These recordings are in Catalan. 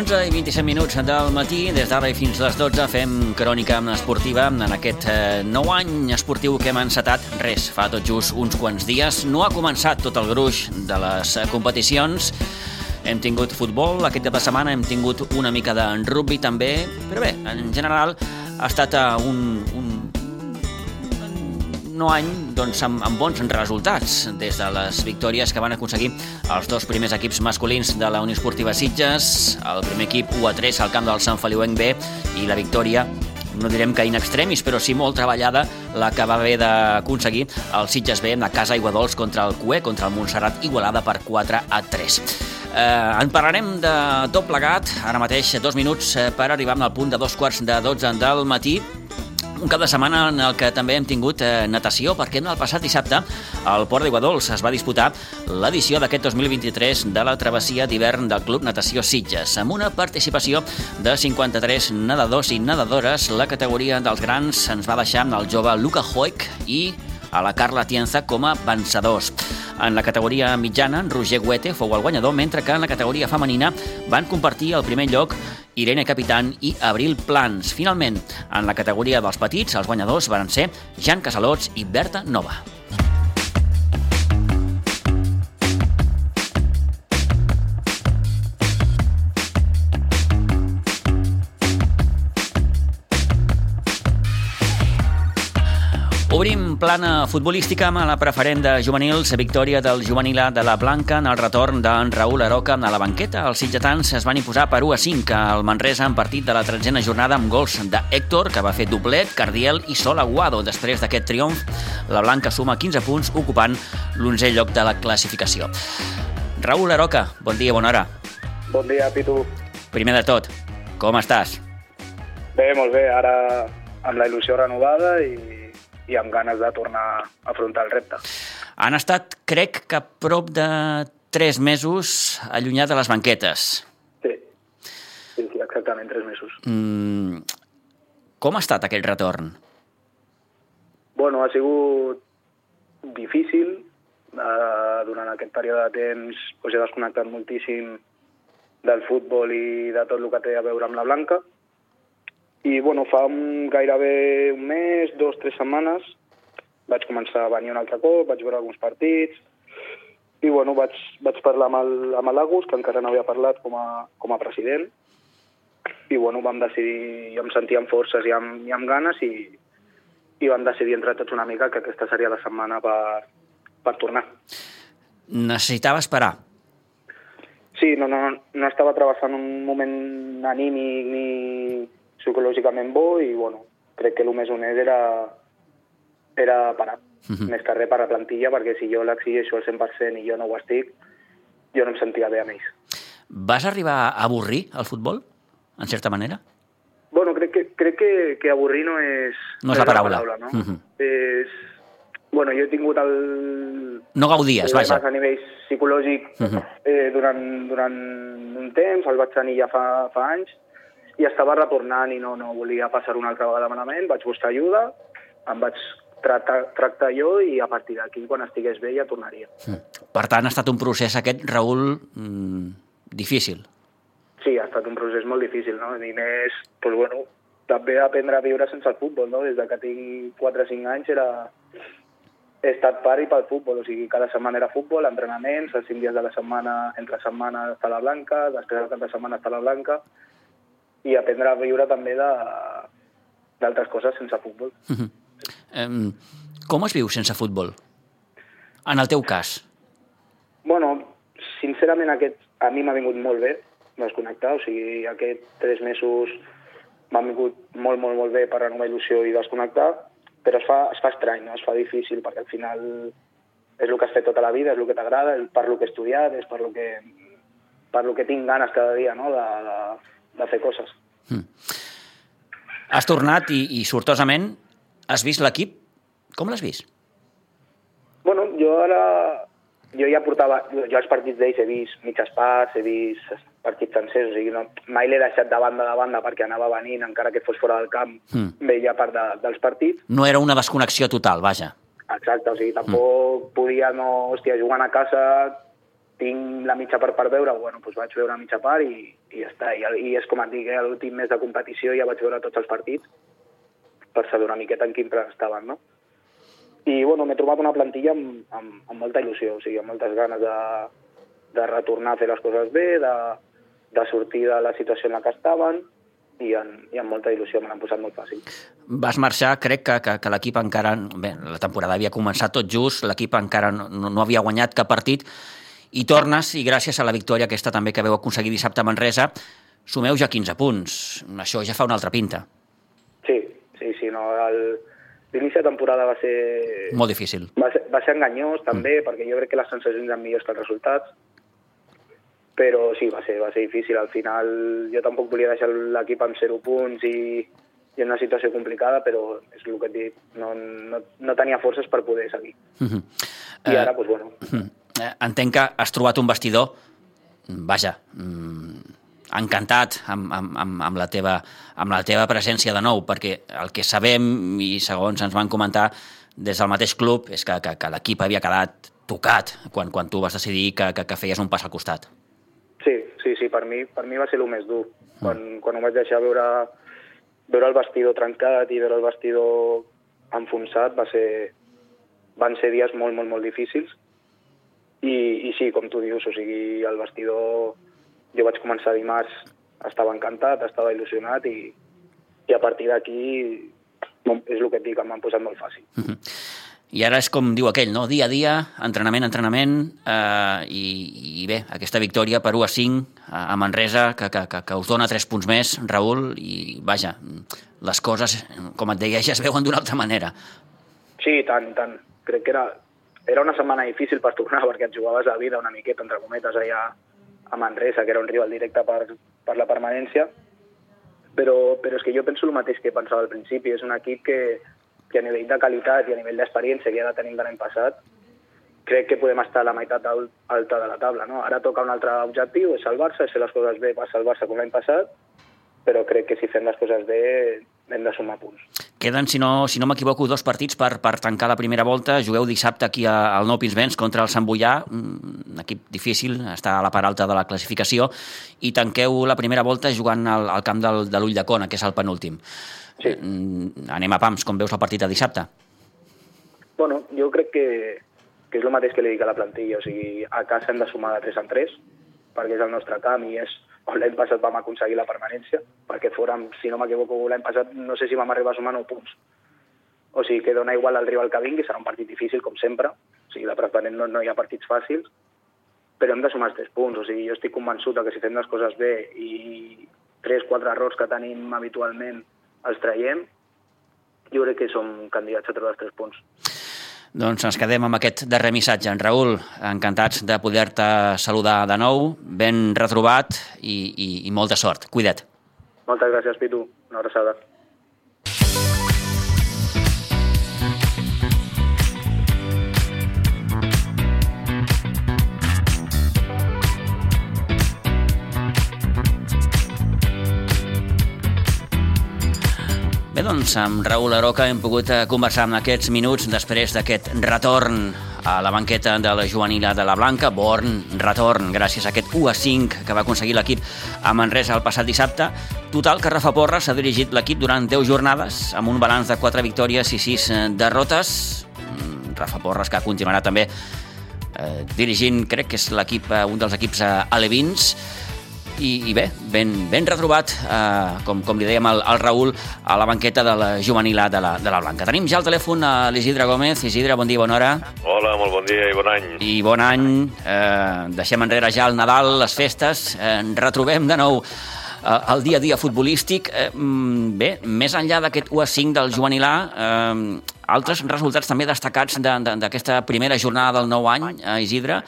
11 i 27 minuts del matí, des d'ara i fins a les 12 fem crònica esportiva en aquest eh, nou any esportiu que hem encetat. Res, fa tot just uns quants dies. No ha començat tot el gruix de les eh, competicions. Hem tingut futbol, aquest cap de setmana hem tingut una mica de rugby també, però bé, en general ha estat eh, un, nou any doncs, amb, amb bons resultats, des de les victòries que van aconseguir els dos primers equips masculins de la Unió Esportiva Sitges, el primer equip 1 a 3 al camp del Sant Feliuenc B i la victòria no direm que in extremis, però sí molt treballada la que va haver d'aconseguir el Sitges B a casa Iguadols contra el CUE, contra el Montserrat Igualada per 4 a 3. Eh, en parlarem de tot plegat, ara mateix dos minuts eh, per arribar al punt de dos quarts de 12 del matí, un cap de setmana en el que també hem tingut eh, natació, perquè el passat dissabte al Port d'Iguadols es va disputar l'edició d'aquest 2023 de la travessia d'hivern del Club Natació Sitges, amb una participació de 53 nedadors i nedadores. La categoria dels grans ens va deixar el jove Luca Hoik i a la Carla Tienza com a vencedors. En la categoria mitjana, Roger Guete fou el guanyador, mentre que en la categoria femenina van compartir el primer lloc Irene Capitán i Abril Plans. Finalment, en la categoria dels petits, els guanyadors van ser Jan Casalots i Berta Nova. Obrim plana futbolística amb la preferent de juvenils, victòria del juvenil A de la Blanca en el retorn d'en Raül Aroca a la banqueta. Els sitgetans es van imposar per 1 a 5 al Manresa en partit de la tretzena jornada amb gols d'Héctor, que va fer doblet, Cardiel i Sol Aguado. Després d'aquest triomf, la Blanca suma 15 punts, ocupant l'11è lloc de la classificació. Raül Aroca, bon dia, bona hora. Bon dia, Pitu. Primer de tot, com estàs? Bé, molt bé. Ara amb la il·lusió renovada i i amb ganes de tornar a afrontar el repte. Han estat, crec que prop de tres mesos allunyat de les banquetes. Sí, sí, sí exactament, tres mesos. Mm, com ha estat aquest retorn? Bueno, ha sigut difícil. Uh, durant aquest període de temps doncs, he desconnectat moltíssim del futbol i de tot el que té a veure amb la Blanca i bueno, fa un, gairebé un mes, dos, tres setmanes, vaig començar a venir un altre cop, vaig veure alguns partits, i bueno, vaig, vaig parlar amb l'Agus, que encara no havia parlat com a, com a president, i bueno, vam decidir, jo em sentia amb forces i amb, i amb ganes, i, i vam decidir entre tots una mica que aquesta seria la setmana per, per tornar. Necessitava esperar. Sí, no, no, no estava travessant un moment anímic ni, psicològicament bo i, bueno, crec que el més honest era, era parar. Uh -huh. Més que res per la plantilla, perquè si jo l'exigeixo al 100% i jo no ho estic, jo no em sentia bé amb ells. Vas arribar a avorrir el futbol, en certa manera? Bueno, crec que, crec que, que avorrir no és... No és la paraula. La paraula no? Uh -huh. És... Bueno, jo he tingut el... No gaudies, vaja. A nivell psicològic uh -huh. eh, durant, durant un temps, el vaig tenir ja fa, fa anys, i estava retornant i no, no volia passar una altra vegada malament, vaig buscar ajuda, em vaig tractar, tractar jo i a partir d'aquí, quan estigués bé, ja tornaria. Mm. Per tant, ha estat un procés aquest, Raül, mm, difícil. Sí, ha estat un procés molt difícil, no? I més, doncs, bueno, també aprendre a viure sense el futbol, no? Des de que tinc 4 o 5 anys era... he estat pari pel futbol, o sigui, cada setmana era futbol, entrenaments, els 5 dies de la setmana, entre setmana està la blanca, després de setmana està la blanca, i aprendre a viure també d'altres coses sense futbol. Uh -huh. um, com es viu sense futbol? En el teu cas? Bueno, sincerament aquest a mi m'ha vingut molt bé desconnectar, o sigui, aquests tres mesos m'han vingut molt, molt, molt bé per renovar il·lusió i desconnectar, però es fa, es fa estrany, no? es fa difícil, perquè al final és el que has fet tota la vida, és el que t'agrada, és per lo que he estudiat, és per lo que, per lo que tinc ganes cada dia no? de, de, de fer coses. Mm. Has tornat i, i sortosament has vist l'equip. Com l'has vist? Bueno, jo ara... Jo ja portava... Jo els partits d'ells he vist mitges parts, he vist partits sencers, o sigui, no, mai l'he deixat de banda de banda perquè anava venint, encara que fos fora del camp, mm. veia part de, dels partits. No era una desconnexió total, vaja. Exacte, o sigui, tampoc mm. podia, no, hòstia, jugant a casa tinc la mitja part per veure, bueno, doncs vaig veure la mitja part i, i ja està. I, I és com et dic, eh, l'últim mes de competició ja vaig veure tots els partits per saber una miqueta en quin plan estaven, no? I, bueno, m'he trobat una plantilla amb, amb, amb molta il·lusió, o sigui, amb moltes ganes de, de retornar a fer les coses bé, de, de sortir de la situació en la que estaven, i amb, i amb molta il·lusió me l'han posat molt fàcil. Vas marxar, crec que, que, que l'equip encara... Bé, la temporada havia començat tot just, l'equip encara no, no havia guanyat cap partit, i tornes, i gràcies a la victòria aquesta també que veu aconseguir dissabte a Manresa, sumeu ja 15 punts. Això ja fa una altra pinta. Sí, sí, sí. No, L'inici de temporada va ser... Molt difícil. Va ser, va ser enganyós, també, mm. perquè jo crec que les sensacions eren millors que els resultats però sí, va ser, va ser difícil. Al final jo tampoc volia deixar l'equip amb 0 punts i, i en una situació complicada, però és el que et dic, no, no, no tenia forces per poder seguir. Uh -huh. I ara, doncs, bueno... Uh -huh. Entenc que has trobat un vestidor, vaja, mm, encantat amb, amb, amb, amb, la teva, amb la teva presència de nou, perquè el que sabem, i segons ens van comentar des del mateix club, és que, que, que l'equip havia quedat tocat quan, quan tu vas decidir que, que, que feies un pas al costat. Sí, sí, sí, per mi, per mi va ser el més dur. Mm. Quan, quan ho vaig deixar veure, veure el vestidor trencat i veure el vestidor enfonsat va ser, van ser dies molt, molt, molt difícils. I, I sí, com tu dius, o sigui, el vestidor... Jo vaig començar dimarts, estava encantat, estava il·lusionat i, i a partir d'aquí és el que et dic, m'han posat molt fàcil. Mm -hmm. I ara és com diu aquell, no? dia a dia, entrenament, entrenament, eh, i, i bé, aquesta victòria per 1 a 5 a Manresa, que, que, que, que us dona 3 punts més, Raül, i vaja, les coses, com et deia, ja es veuen d'una altra manera. Sí, tant, tant. Crec que era, era una setmana difícil per tornar, perquè et jugaves la vida una miqueta, entre cometes, allà a Manresa, que era un rival directe per, per la permanència, però, però és que jo penso el mateix que pensava al principi, és un equip que, que a nivell de qualitat i a nivell d'experiència que ja la tenim de l'any passat, crec que podem estar a la meitat alta de la taula. No? Ara toca un altre objectiu, és salvar-se, és fer les coses bé per salvar-se com l'any passat, però crec que si fem les coses bé hem de sumar punts. Queden, si no, si no m'equivoco, dos partits per, per tancar la primera volta. Jugueu dissabte aquí al Nou Pinsbens contra el Sant Boià, un equip difícil, està a la part alta de la classificació, i tanqueu la primera volta jugant al, al camp del, de l'Ull de Cona, que és el penúltim. Sí. Mm, anem a pams, com veus el partit de dissabte? Bueno, jo crec que, que és el mateix que li dic a la plantilla, o sigui, a casa hem de sumar de 3 en 3, perquè és el nostre camp i és l'any passat vam aconseguir la permanència, perquè fórem, si no m'equivoco, l'any passat no sé si vam arribar a sumar 9 punts. O sigui, que dona igual al rival que vingui, serà un partit difícil, com sempre, o sigui, la preferent no, no hi ha partits fàcils, però hem de sumar els 3 punts, o sigui, jo estic convençut que si fem les coses bé i 3-4 errors que tenim habitualment els traiem, jo crec que som candidats a treure els tres punts. Doncs ens quedem amb aquest darrer missatge. En Raül, encantats de poder-te saludar de nou, ben retrobat i, i, i molta sort. Cuida't. Moltes gràcies, Pitu. Una abraçada. Bé, doncs amb Raül Aroca hem pogut eh, conversar en aquests minuts després d'aquest retorn a la banqueta de la juvenila de la Blanca, Born retorn, gràcies a aquest 1 a 5 que va aconseguir l'equip a Manresa el passat dissabte. Total, que Rafa Porres ha dirigit l'equip durant 10 jornades, amb un balanç de 4 victòries i 6 eh, derrotes. Mm, Rafa Porres, que continuarà també eh, dirigint, crec que és l'equip, eh, un dels equips eh, alevins, i, i bé, ben, ben retrobat, eh, com, com li dèiem al, al Raül, a la banqueta de la juvenil de la, de la Blanca. Tenim ja al telèfon a l'Isidre Gómez. Isidre, bon dia, bona hora. Hola, molt bon dia i bon any. I bon any. Eh, deixem enrere ja el Nadal, les festes. Eh, retrobem de nou eh, el dia a dia futbolístic. Eh, mm, bé, més enllà d'aquest 1 a 5 del juvenilà, eh, altres resultats també destacats d'aquesta de, de, primera jornada del nou any, a Isidre,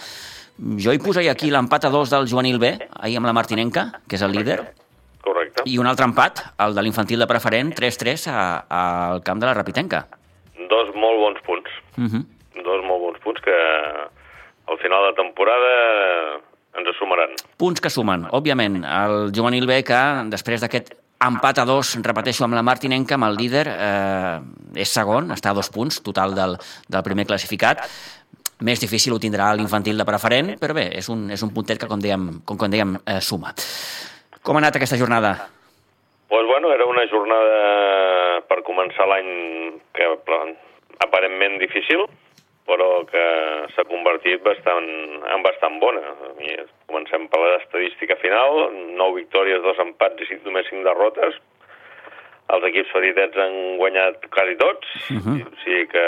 jo hi posaria aquí l'empat a dos del juvenil B, ahir amb la Martinenca, que és el líder. Correcte. I un altre empat, el de l'infantil de preferent, 3-3 al camp de la Rapitenca. Dos molt bons punts. Uh mhm. -huh. Dos molt bons punts que al final de temporada ens sumaran. Punts que sumen, òbviament. El juvenil B que, després d'aquest empat a dos, repeteixo, amb la Martinenca, amb el líder, eh, és segon, està a dos punts total del, del primer classificat més difícil ho tindrà l'infantil de preferent, però bé, és un, és un puntet que, com dèiem, com, com dèiem eh, suma. Com ha anat aquesta jornada? Pues bueno, era una jornada per començar l'any que aparentment difícil, però que s'ha convertit bastant, en bastant bona. Comencem per l'estadística final, 9 victòries, 2 empats i 5, només 5 derrotes. Els equips petitets han guanyat quasi tots, uh -huh. o sigui que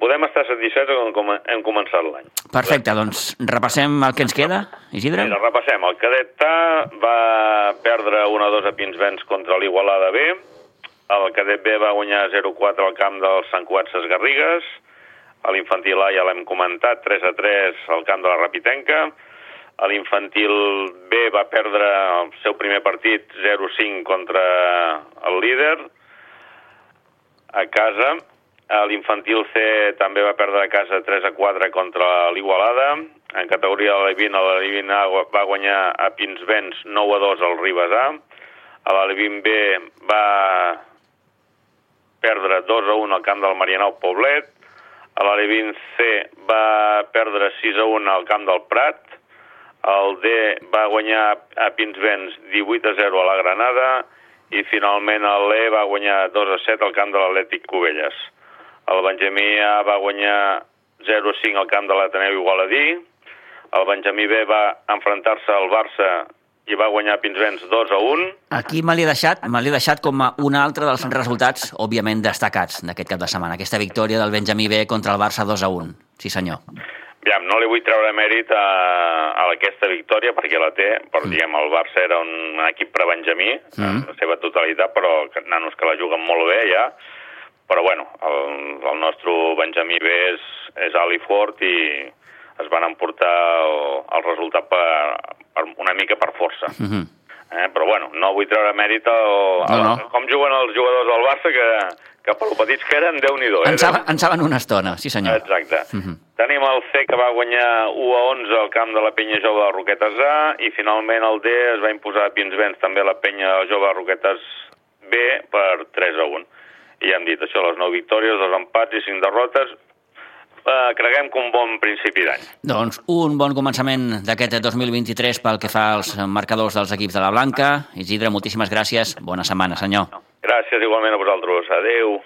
podem estar satisfets com hem començat l'any. Perfecte, doncs repassem el que ens queda, Isidre? Mira, repassem. El cadet A va perdre 1-2 a Pinsbens contra l'Igualada B, el cadet B va guanyar 0-4 al camp del Sant Cuat Ses Garrigues, a l'infantil A ja l'hem comentat, 3 a 3 al camp de la Rapitenca. A l'infantil B va perdre el seu primer partit 0-5 contra el líder a casa. L'infantil C també va perdre a casa 3 a 4 contra l'Igualada. En categoria de l'Alevin, l'Alevin A va guanyar a Pinsbens 9 a 2 al Ribes A. L'Alevin B va perdre 2 a 1 al camp del Marianao Poblet l'Alevin C va perdre 6 a 1 al camp del Prat, el D va guanyar a Pinsbens 18 a 0 a la Granada i finalment l'E va guanyar 2 a 7 al camp de l'Atlètic Cubelles. El Benjamí A va guanyar 0 a 5 al camp de l'Ateneu Igualadí, el Benjamí B va enfrontar-se al Barça i va guanyar Pinsbens 2 a 1. Aquí me l'he deixat, me l'he deixat com a un altre dels resultats, òbviament, destacats d'aquest cap de setmana. Aquesta victòria del Benjamí B contra el Barça 2 a 1. Sí, senyor. Aviam, no li vull treure mèrit a, a aquesta victòria perquè la té, però mm. diguem, el Barça era un equip per Benjamí, mm. la seva totalitat, però nanos que la juguen molt bé ja, però bueno, el, el nostre Benjamí B és, és alt i fort i es van emportar el, el resultat per, per, una mica per força. Mhm. -huh. eh, però bueno, no vull treure mèrit al, al, no, no. com juguen els jugadors del Barça, que, que per petits que eren, déu nhi eh? En saben, en saben una estona, sí senyor. Exacte. Mhm. -huh. Tenim el C que va guanyar 1 a 11 al camp de la penya jove de Roquetes A i finalment el D es va imposar a Pinsbens també la penya jove de Roquetes B per 3 a 1. I ja hem dit això, les 9 victòries, dos empats i 5 derrotes, eh, creguem que un bon principi d'any. Doncs un bon començament d'aquest 2023 pel que fa als marcadors dels equips de la Blanca. Isidre, moltíssimes gràcies. Bona setmana, senyor. Gràcies igualment a vosaltres. Adéu.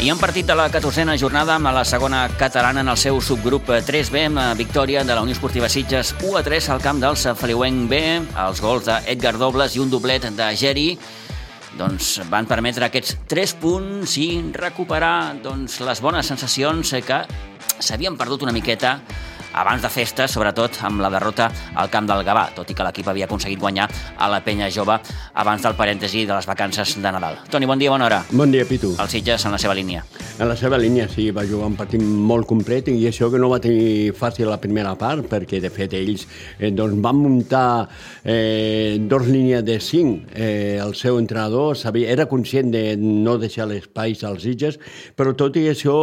I un partit de la 14a jornada amb la segona catalana en el seu subgrup 3B amb la victòria de la Unió Esportiva Sitges 1 a 3 al camp del Feliuenc B, els gols d'Edgar Dobles i un doblet de Geri. Doncs, van permetre aquests 3 punts i recuperar doncs, les bones sensacions que s'havien perdut una miqueta abans de festes, sobretot amb la derrota al camp del Gavà, tot i que l'equip havia aconseguit guanyar a la penya jove abans del parèntesi de les vacances de Nadal. Toni, bon dia, bona hora. Bon dia, Pitu. El Sitges en la seva línia. En la seva línia, sí, va jugar un partit molt complet i això que no va tenir fàcil la primera part, perquè de fet ells eh, doncs, van muntar eh, dos línies de cinc. Eh, el seu entrenador sabia, era conscient de no deixar l'espai als Sitges, però tot i això,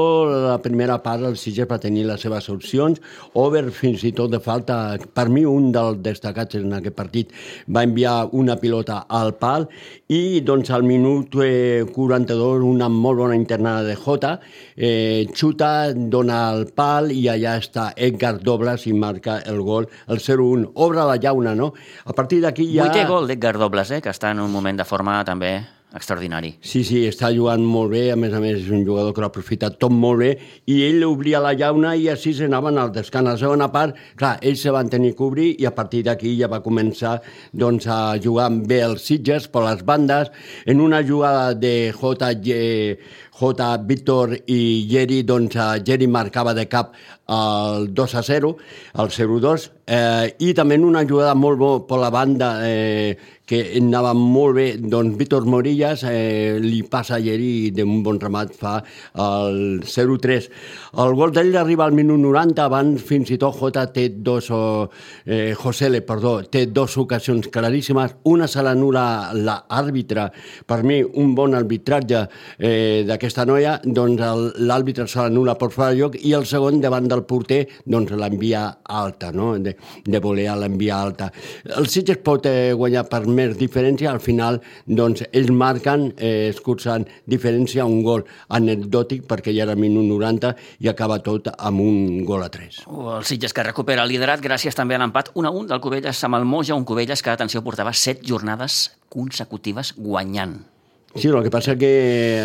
la primera part el Sitges va tenir les seves opcions, over fins i tot de falta. Per mi, un dels destacats en aquest partit va enviar una pilota al pal i doncs al minut eh, 42 una molt bona internada de Jota, eh, xuta, dona el pal i allà està Edgar Dobles i marca el gol, el 0-1. Obre la llauna, no? A partir d'aquí ja... Vuitè gol d'Edgar Dobles, eh, que està en un moment de forma també extraordinari. Sí, sí, està jugant molt bé, a més a més és un jugador que l'ha aprofitat tot molt bé, i ell obria la llauna i així s'anaven al descans. A la segona part, clar, ells se van tenir que obrir i a partir d'aquí ja va començar doncs, a jugar bé els Sitges per les bandes, en una jugada de J. J. Víctor i Geri, doncs Geri marcava de cap el 2 a 0, el 0-2, eh, i també una jugada molt bo per la banda eh, que anava molt bé, doncs Víctor Morillas eh, li passa a Llerí d'un bon remat fa el 0-3. El gol d'ell arriba al minut 90, abans fins i tot Jota té dos, o, eh, Josele, perdó, té dos ocasions claríssimes, una se l'anula l'àrbitre, per mi un bon arbitratge eh, d'aquesta noia, doncs l'àrbitre se l'anula per fora de lloc i el segon davant del porter doncs l'envia alta, no? de, de voler l'envia alta. El Sitges pot eh, guanyar per més diferència, al final doncs ells marquen, eh, escurçant diferència un gol anecdòtic perquè ja era minut 90 i acaba tot amb un gol a 3. El Sitges que recupera el liderat gràcies també a l'empat 1 a 1 del Cubelles amb el Moja, un Cubelles que, atenció, portava 7 jornades consecutives guanyant. Sí, el que passa que,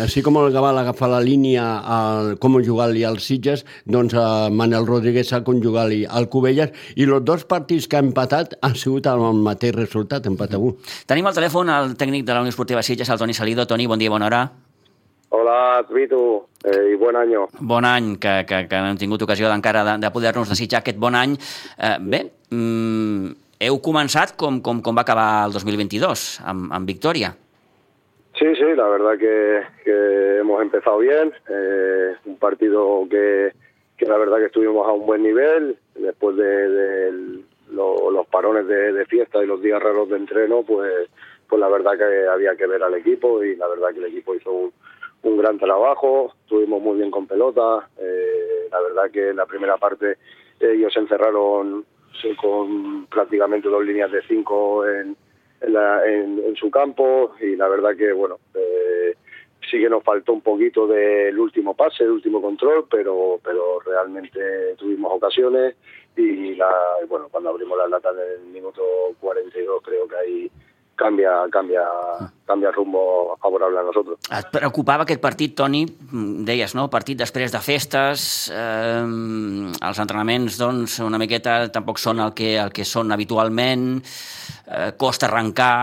així com el Gabal agafa la línia al, com jugar-li als Sitges, doncs eh, Manel Rodríguez sap com jugar-li al Cubelles, i els dos partits que ha empatat han sigut amb el mateix resultat, empat a 1. Tenim al telèfon el tècnic de la Unió Esportiva Sitges, el Toni Salido. Toni, bon dia, bona hora. Hola, Vitu, eh, i bon any. Bon any, que, que, que hem tingut ocasió encara de, de poder-nos desitjar aquest bon any. Eh, bé, mm, heu començat com, com, com va acabar el 2022, amb, amb victòria. Sí, sí, la verdad que, hemos empezado bien. Eh, un partido que, la verdad que estuvimos a un buen nivel. Después de, de lo, los parones de, fiesta y los días raros de entreno, pues, pues la verdad que había que ver al equipo y la verdad que el equipo hizo un, gran trabajo. Estuvimos muy bien con pelota. Eh, la verdad que en la primera parte ellos se encerraron con prácticamente dos líneas de cinco en en, la, en, en, su campo y la verdad que, bueno, eh, sí que nos faltó un poquito del último pase, del último control, pero, pero realmente tuvimos ocasiones y, la, bueno, cuando abrimos la lata en el minuto 42 creo que ahí canvia, canvia, canvia rumbo favorable a nosaltres. Et preocupava aquest partit, Toni? Deies, no? Partit després de festes, eh, els entrenaments, doncs, una miqueta tampoc són el que, el que són habitualment, eh, costa arrencar...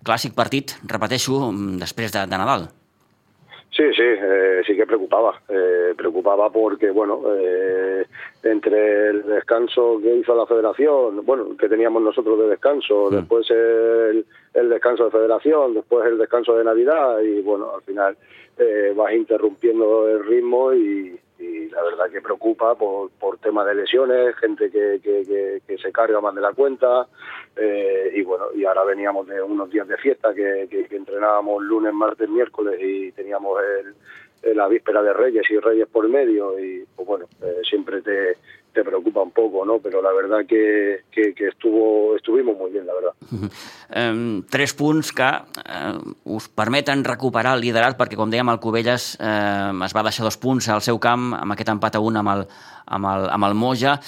Clàssic partit, repeteixo, després de, de Nadal. Sí, sí, eh, sí que preocupaba. Eh, preocupaba porque, bueno, eh, entre el descanso que hizo la federación, bueno, que teníamos nosotros de descanso, después el, el, descanso de federación, después el descanso de Navidad y, bueno, al final eh, vas interrumpiendo el ritmo y, y la verdad que preocupa por, por tema de lesiones, gente que, que, que, que se carga más de la cuenta eh, y bueno, y ahora veníamos de unos días de fiesta que, que entrenábamos lunes, martes, miércoles y teníamos el, la víspera de Reyes y Reyes por medio y pues bueno, eh, siempre te, te preocupa un poco, ¿no? Pero la verdad que, que, que estuvo, estuvimos muy bien, la verdad. Uh -huh. um, tres punts que uh, us permeten recuperar el liderat, perquè, com dèiem, el Cubelles uh, es va deixar dos punts al seu camp, amb aquest empat a un amb el, amb el, amb el Moja.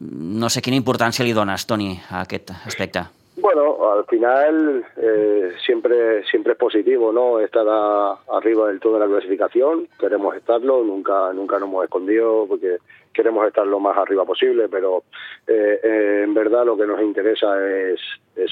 No sé quina importància li dones, Toni, a aquest aspecte. Bueno, al final eh, siempre siempre es positivo, ¿no? Estar a, arriba del todo de la clasificación, queremos estarlo, nunca nunca nos hemos escondido porque queremos estar lo más arriba posible, pero eh, eh, en verdad lo que nos interesa es,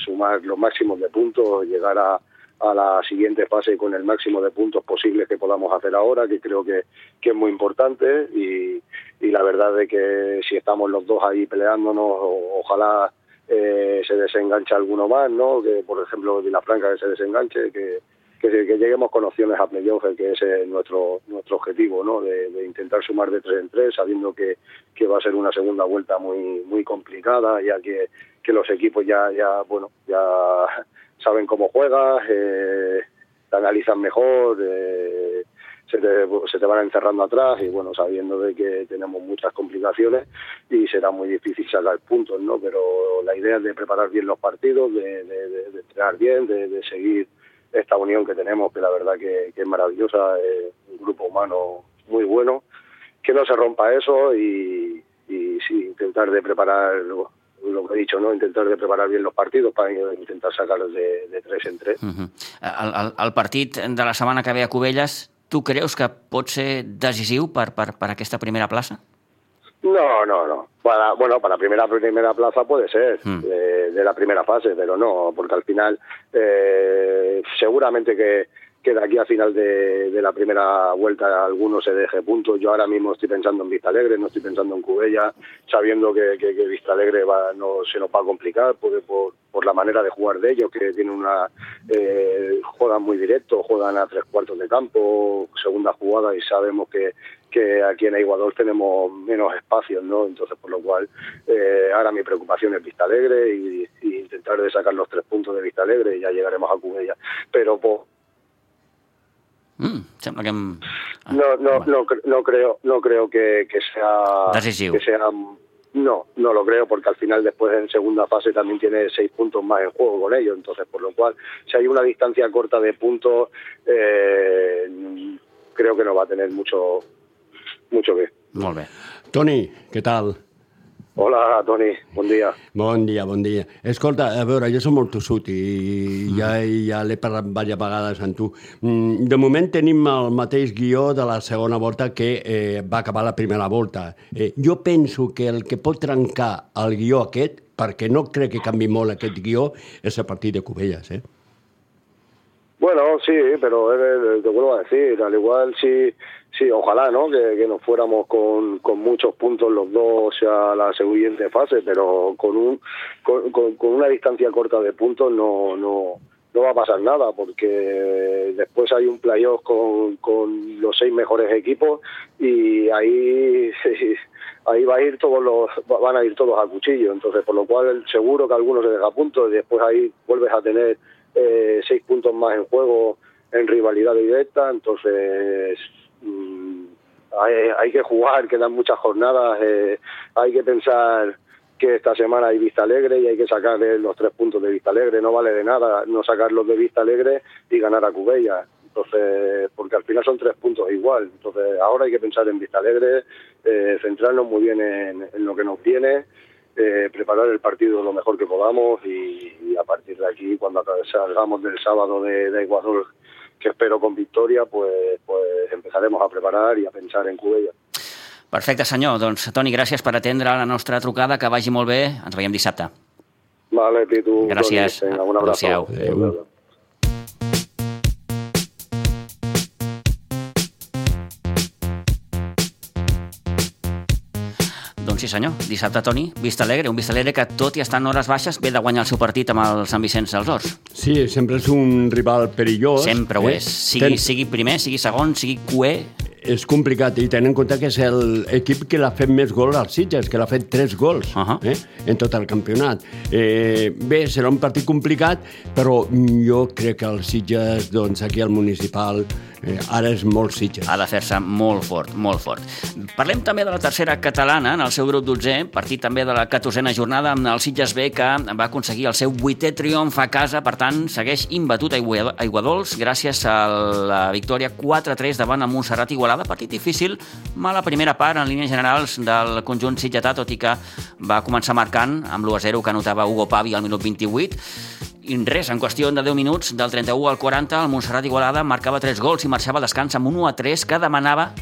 sumar los máximos de puntos, llegar a, a la siguiente fase con el máximo de puntos posibles que podamos hacer ahora, que creo que, es muy importante y, la verdad de que si estamos los dos ahí peleándonos, o, ojalá eh, se desenganche alguno más, ¿no? Que por ejemplo Franca que se desenganche, que, que, que, lleguemos con opciones a playoff, que ese es nuestro nuestro objetivo, ¿no? De, de, intentar sumar de tres en tres, sabiendo que, que va a ser una segunda vuelta muy muy complicada, ya que, que los equipos ya ya bueno ya saben cómo juegas, eh, te analizan mejor. Eh, se te, se te van encerrando atrás y bueno, sabiendo de que tenemos muchas complicaciones y será muy difícil sacar puntos, ¿no? Pero la idea es de preparar bien los partidos, de, de, de, de entrenar bien, de, seguir esta unión que tenemos, que la verdad que, que es maravillosa, es un grupo humano muy bueno, que no se rompa eso y, y sí, intentar de preparar lo, que he dicho, ¿no? intentar de preparar bien los partidos para intentar sacarlos de, de tres en tres. Uh -huh. partit de la setmana que ve a Cubelles tu creus que pot ser decisiu per, per, per aquesta primera plaça? No, no, no. Para, bueno, para primera primera plaza puede ser, mm. de, de, la primera fase, pero no, porque al final eh, seguramente que, que de aquí a final de, la primera vuelta alguno se deje puntos. Yo ahora mismo estoy pensando en Vista Alegre, no estoy pensando en Cubella, sabiendo que, que, Vista Alegre va, no, se nos va a complicar porque por, por la manera de jugar de ellos, que tienen una eh, juegan muy directo, juegan a tres cuartos de campo, segunda jugada y sabemos que, que aquí en Aguador tenemos menos espacios, ¿no? Entonces, por lo cual, eh, ahora mi preocupación es Vista Alegre y, intentar de sacar los tres puntos de Vista Alegre y ya llegaremos a Cubella. Pero, pues, Mm, sembla que hem... No, no, no, no creo, no creo que, que sea... Que sea no, no lo creo porque al final después en segunda fase también tiene seis puntos más en juego con ellos, entonces por lo cual si hay una distancia corta de puntos eh, creo que no va a tener mucho mucho que. Molt bé. Toni, què tal? Hola, Toni, bon dia. Bon dia, bon dia. Escolta, a veure, jo soc molt tossut i mm. ja, ja l'he parlat diverses vegades amb tu. Mm, de moment tenim el mateix guió de la segona volta que eh, va acabar la primera volta. Eh, jo penso que el que pot trencar el guió aquest, perquè no crec que canvi molt aquest guió, és el partit de Cubelles, eh? Bueno, sí, pero eh, te vuelvo a decir, al igual sí, sí, ojalá, ¿no? Que, nos fuéramos con, muchos puntos los dos a la siguiente fase, pero con un con, con, una distancia corta de puntos no no no va a pasar nada porque después hay un playoff con, con los seis mejores equipos y ahí ahí va a ir todos los van a ir todos a cuchillo entonces por lo cual seguro que algunos se deja puntos y después ahí vuelves a tener eh, seis puntos más en juego en rivalidad directa, entonces mm, hay, que jugar, quedan muchas jornadas, eh, hay que pensar que esta semana hay Vista Alegre y hay que sacar los tres puntos de Vista Alegre, no vale de nada no sacarlos de Vista Alegre y ganar a Cubella. Entonces, porque al final son tres puntos igual. Entonces, ahora hay que pensar en Vista Alegre, eh, centrarnos muy bien en, en lo que nos viene eh, preparar el partido lo mejor que podamos y, a partir de aquí, cuando salgamos del sábado de, de, Ecuador, que espero con victoria, pues, pues empezaremos a preparar i a pensar en Cubella. Perfecte, senyor. Doncs, Toni, gràcies per atendre la nostra trucada, que vagi molt bé. Ens veiem dissabte. Vale, Pitu. Gràcies. Toni, venga, un abrazo. Adéu. Adéu. Sí senyor, dissabte Toni, Vista Alegre, un Vista Alegre que tot i estar en hores baixes ve de guanyar el seu partit amb el Sant Vicenç dels Horts. Sí, sempre és un rival perillós. Sempre ho eh? és, sigui, Ten... sigui primer, sigui segon, sigui cué, és complicat i tenint en compte que és l'equip que l'ha fet més gols als Sitges, que l'ha fet tres gols uh -huh. eh, en tot el campionat. Eh, bé, serà un partit complicat, però jo crec que els Sitges, doncs, aquí al municipal, eh, ara és molt Sitges. Ha de fer-se molt fort, molt fort. Parlem també de la tercera catalana, en el seu grup 12, partit també de la 14a jornada amb el Sitges B, que va aconseguir el seu vuitè triomf a casa, per tant, segueix imbatut a Aiguadols gràcies a la victòria 4-3 davant el Montserrat Igualada. Partit difícil, mala primera part en línies generals del conjunt sitgetà, tot i que va començar marcant amb l'1-0 que anotava Hugo Pavi al minut 28 i res, en qüestió de 10 minuts, del 31 al 40, el Montserrat Igualada marcava 3 gols i marxava al descans amb un 1 a 3 que demanava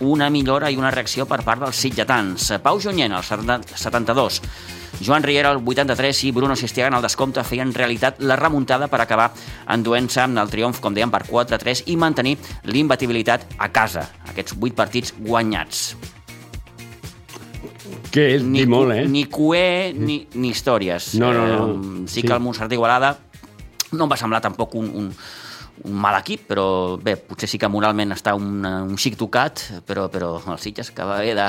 una millora i una reacció per part dels sitgetans. Pau Junyent, al 72, Joan Riera, al 83 i Bruno Sistiaga, al descompte, feien realitat la remuntada per acabar enduent-se amb el triomf, com dèiem, per 4-3 i mantenir l'imbatibilitat a casa. Aquests 8 partits guanyats. Que és ni, molt, eh? Ni cué ni, ni històries. No, no, no. Eh, sí, sí que el Montserrat Igualada no em va semblar tampoc un, un, un mal equip, però bé, potser sí que moralment està un, un xic tocat, però, però el Sitges que va haver de,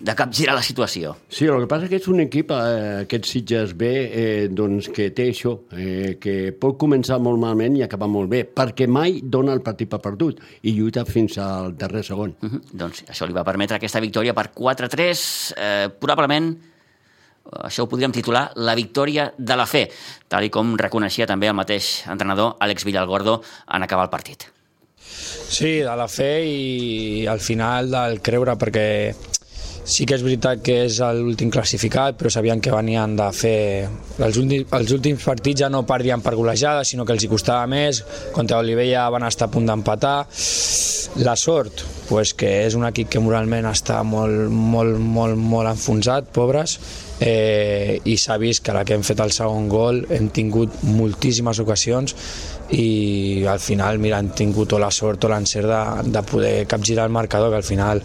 de capgirar la situació. Sí, el que passa que és un equip, eh, aquest Sitges B, eh, doncs que té això, eh, que pot començar molt malament i acabar molt bé, perquè mai dona el partit per perdut i lluita fins al darrer segon. Uh -huh. Doncs això li va permetre aquesta victòria per 4-3, eh, probablement això ho podríem titular la victòria de la fe, tal i com reconeixia també el mateix entrenador Àlex Villalgordo en acabar el partit. Sí, de la fe i al final del creure perquè sí que és veritat que és l'últim classificat, però sabien que venien de fer... Els últims, els últims partits ja no perdien per golejada, sinó que els hi costava més. Contra Olivella van estar a punt d'empatar. La sort, pues que és un equip que moralment està molt, molt, molt, molt enfonsat, pobres, eh, i s'ha vist que la que hem fet el segon gol hem tingut moltíssimes ocasions i al final mira, han tingut o la sort o l'encert de, de poder capgirar el marcador que al final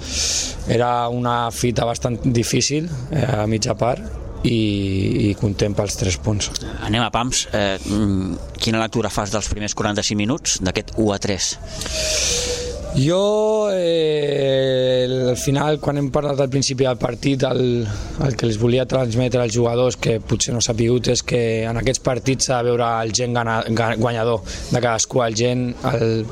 era una fita bastant difícil eh, a mitja part i, i content pels tres punts. Anem a Pams. Eh, mm, quina lectura fas dels primers 45 minuts d'aquest 1 a 3? Jo, eh, al final, quan hem parlat al principi del partit, el, el que els volia transmetre als jugadors, que potser no s'ha pigut, és que en aquests partits s'ha de veure el gent guanyador de cadascú, el gent, el,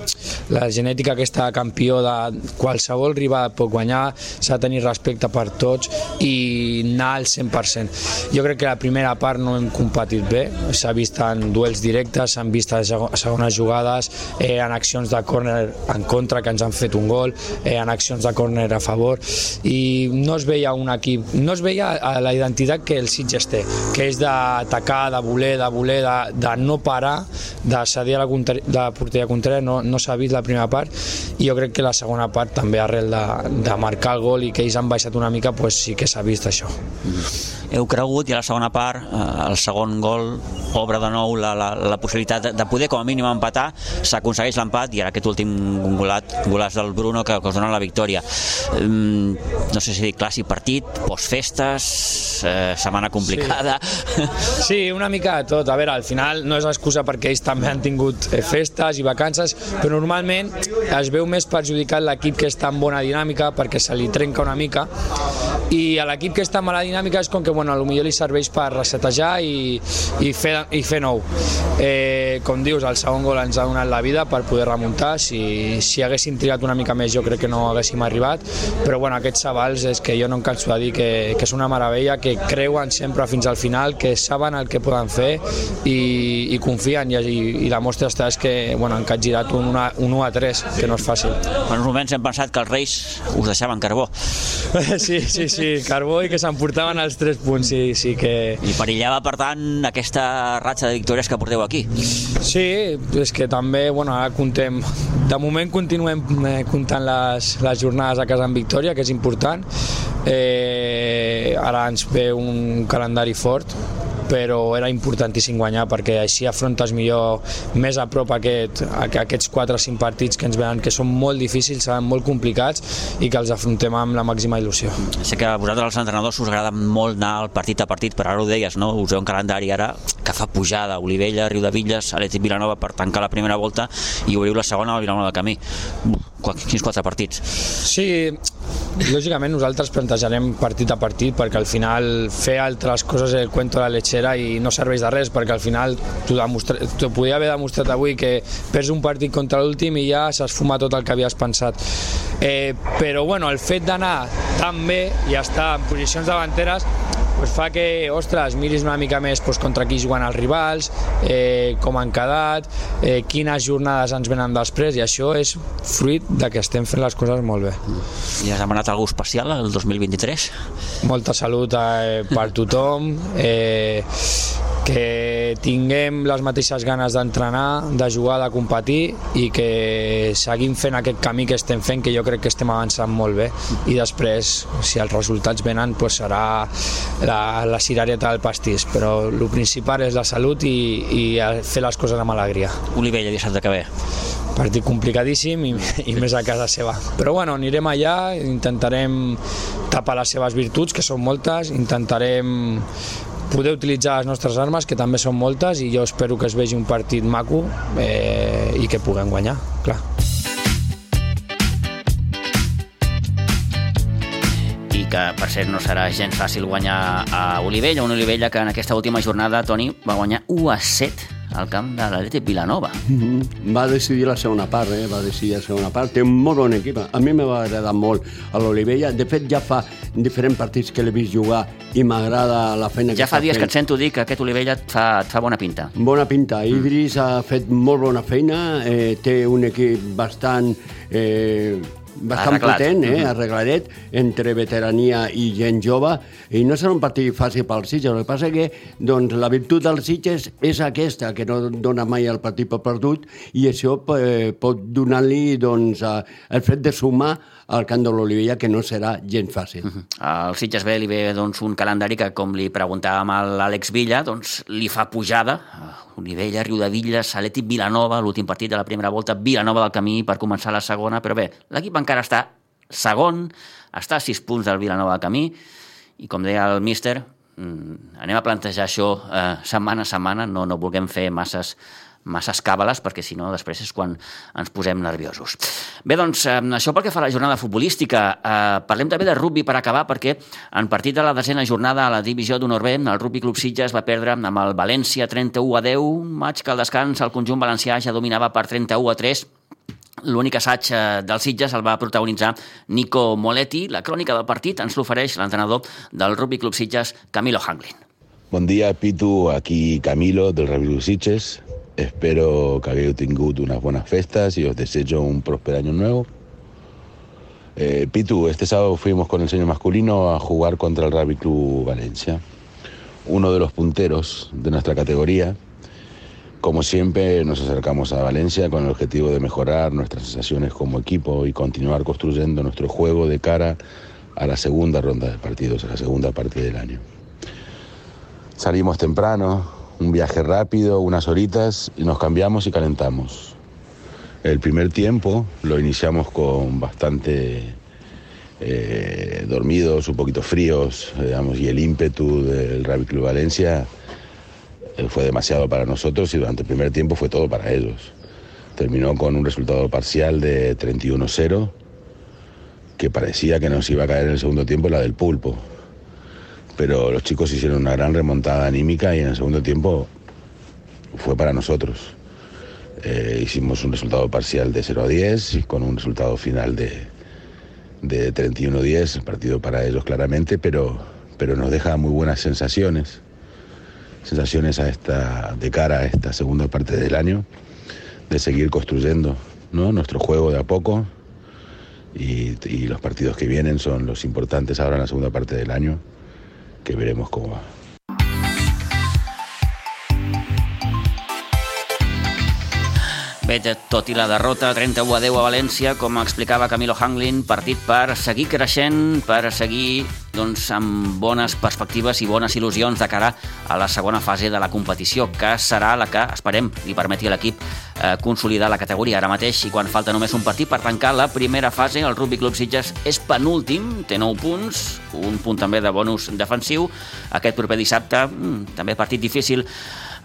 la genètica aquesta campió de qualsevol rival pot guanyar, s'ha de tenir respecte per tots i anar al 100%. Jo crec que la primera part no hem competit bé, s'ha vist en duels directes, s'han vist a segones jugades, eh, en accions de córner en contra, que ens han fet un gol, eh, en accions de córner a favor, i no es veia un equip, no es veia la identitat que el Sitges té, que és d'atacar, de voler, de voler, de, de no parar, de cedir a la, de la porteria contrària, no, no s'ha vist la primera part, i jo crec que la segona part també arrel de, de marcar el gol i que ells han baixat una mica, pues sí que s'ha vist això. Mm heu cregut i a la segona part, eh, el segon gol obre de nou la, la, la possibilitat de, de poder com a mínim empatar, s'aconsegueix l'empat i ara aquest últim golat, golàs del Bruno que, que us dona la victòria. Um, no sé si dir clàssic partit, postfestes, eh, setmana complicada... Sí. sí, una mica de tot. A veure, al final no és excusa perquè ells també han tingut eh, festes i vacances, però normalment es veu més perjudicat l'equip que està en bona dinàmica perquè se li trenca una mica i a l'equip que està mala dinàmica és com que bueno, potser li serveix per resetejar i, i, fer, i fer nou. Eh, com dius, el segon gol ens ha donat la vida per poder remuntar. Si, si haguéssim trigat una mica més jo crec que no haguéssim arribat, però bueno, aquests avals és que jo no em canso de dir que, que és una meravella, que creuen sempre fins al final, que saben el que poden fer i, i confien i, i, i la mostra està és que bueno, han capgirat un, una, un 1 a 3, que no és fàcil. En uns moments hem pensat que els Reis us deixaven carbó. Sí, sí, sí, carbó i que s'emportaven els 3 punts, sí, sí que... I perillava, per tant, aquesta ratxa de victòries que porteu aquí. Sí, és que també, bueno, ara contem... De moment continuem eh, comptant les, les jornades a casa en victòria, que és important. Eh, ara ens ve un calendari fort, però era importantíssim guanyar perquè així afrontes millor més a prop aquest, aquests 4 o 5 partits que ens venen que són molt difícils, seran molt complicats i que els afrontem amb la màxima il·lusió. Sé que a vosaltres els entrenadors us agrada molt anar al partit a partit, però ara ho deies, no? us veu un calendari ara que fa pujada, Olivella, Riu de Villes, Atlètic Vilanova per tancar la primera volta i obriu la segona al Vilanova del Camí. Quins quatre partits? Sí, lògicament nosaltres plantejarem partit a partit perquè al final fer altres coses el cuento de la lechera i no serveix de res perquè al final tu, demostra... podia haver demostrat avui que perds un partit contra l'últim i ja s'esfuma tot el que havies pensat. Eh, però bueno, el fet d'anar tan bé i estar en posicions davanteres pues fa que, ostres, miris una mica més pues, contra qui juguen els rivals, eh, com han quedat, eh, quines jornades ens venen després, i això és fruit de que estem fent les coses molt bé. I has demanat algú especial el 2023? Molta salut eh, per tothom, eh, que tinguem les mateixes ganes d'entrenar, de jugar, de competir i que seguim fent aquest camí que estem fent, que jo crec que estem avançant molt bé i després, si els resultats venen, pues serà la, la cirareta del pastís, però el principal és la salut i, i fer les coses amb alegria. Olivella, dissabte que ve partit complicadíssim i, i més a casa seva. Però bueno, anirem allà, intentarem tapar les seves virtuts, que són moltes, intentarem poder utilitzar les nostres armes, que també són moltes, i jo espero que es vegi un partit maco eh, i que puguem guanyar, clar. i que per cert no serà gens fàcil guanyar a Olivella, un Olivella que en aquesta última jornada, Toni, va guanyar 1 a 7 al camp de l'Atlètic Vilanova. Mm -hmm. Va decidir la segona part, eh? va decidir la segona part. Té un molt bon equip. A mi m'ha agradat molt a l'Olivella. De fet, ja fa diferents partits que l'he vist jugar i m'agrada la feina ja que fa dies fent. que et sento dir que aquest Olivella et fa, et fa bona pinta. Bona pinta. Mm. Idris ha fet molt bona feina, eh, té un equip bastant... Eh, bastant Arreglat. potent, eh? Mhm. arregladet, entre veterania i gent jove, i no serà un partit fàcil pel Sitges. El que passa que doncs, la virtut dels Sitges és aquesta, que no dona mai el partit per perdut, i això eh, pot donar-li doncs, el fet de sumar al camp de l'Olivella, que no serà gent fàcil. Uh -huh. Al Sitges B li ve doncs, un calendari que, com li preguntàvem a l'Àlex Villa, doncs, li fa pujada. Olivella, Riudevilles, Saleti, Vilanova, l'últim partit de la primera volta, Vilanova del camí per començar la segona, però bé, l'equip encara està segon, està a sis punts del Vilanova del camí, i com deia el míster, mm, anem a plantejar això eh, setmana a setmana, no, no vulguem fer masses masses càbales, perquè si no després és quan ens posem nerviosos. Bé, doncs, això pel que fa a la jornada futbolística. Eh, parlem també de rugby per acabar, perquè en partit de la desena jornada a la divisió d'honor B, el Rugby Club Sitges va perdre amb el València 31 a 10, un maig que al descans el conjunt valencià ja dominava per 31 a 3, L'únic assaig eh, del Sitges el va protagonitzar Nico Moletti. La crònica del partit ens l'ofereix l'entrenador del Rugby Club Sitges, Camilo Hanglin. Bon dia, Pitu. Aquí Camilo, del Rugby Club Sitges. Espero que tingut unas buenas festas y os deseo un próspero año nuevo. Eh, Pitu, este sábado fuimos con el señor masculino a jugar contra el Rugby Club Valencia, uno de los punteros de nuestra categoría. Como siempre, nos acercamos a Valencia con el objetivo de mejorar nuestras sensaciones como equipo y continuar construyendo nuestro juego de cara a la segunda ronda de partidos, a la segunda parte del año. Salimos temprano, un viaje rápido, unas horitas, y nos cambiamos y calentamos. El primer tiempo lo iniciamos con bastante eh, dormidos, un poquito fríos, digamos, y el ímpetu del Rugby Club Valencia eh, fue demasiado para nosotros y durante el primer tiempo fue todo para ellos. Terminó con un resultado parcial de 31-0, que parecía que nos iba a caer en el segundo tiempo la del pulpo. Pero los chicos hicieron una gran remontada anímica y en el segundo tiempo fue para nosotros. Eh, hicimos un resultado parcial de 0 a 10 y con un resultado final de, de 31-10, el partido para ellos claramente, pero, pero nos deja muy buenas sensaciones, sensaciones a esta, de cara a esta segunda parte del año, de seguir construyendo ¿no? nuestro juego de a poco y los partidos que vienen son los importantes ahora en la segunda parte del año, que veremos cómo va. Bé, tot i la derrota 31 a 10 a València, com explicava Camilo Hanglin, partit per seguir creixent, per seguir doncs, amb bones perspectives i bones il·lusions de cara a la segona fase de la competició, que serà la que, esperem, li permeti a l'equip eh, consolidar la categoria. Ara mateix, i quan falta només un partit per tancar la primera fase, el Rugby Club Sitges és penúltim, té 9 punts, un punt també de bonus defensiu. Aquest proper dissabte, mm, també partit difícil,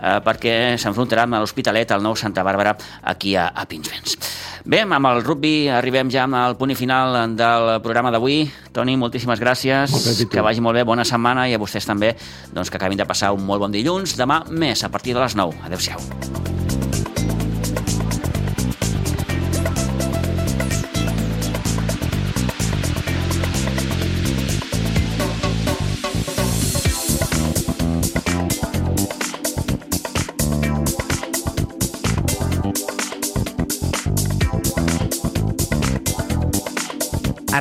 eh, perquè s'enfrontarà amb l'Hospitalet, el nou Santa Bàrbara, aquí a, a Pinsbens. Bé, amb el rugby arribem ja al punt i final del programa d'avui. Toni, moltíssimes gràcies, Molt que vagi molt bé, bona setmana i a vostès també doncs, que acabin de passar un molt bon dilluns. Demà més, a partir de les 9. Adéu-siau.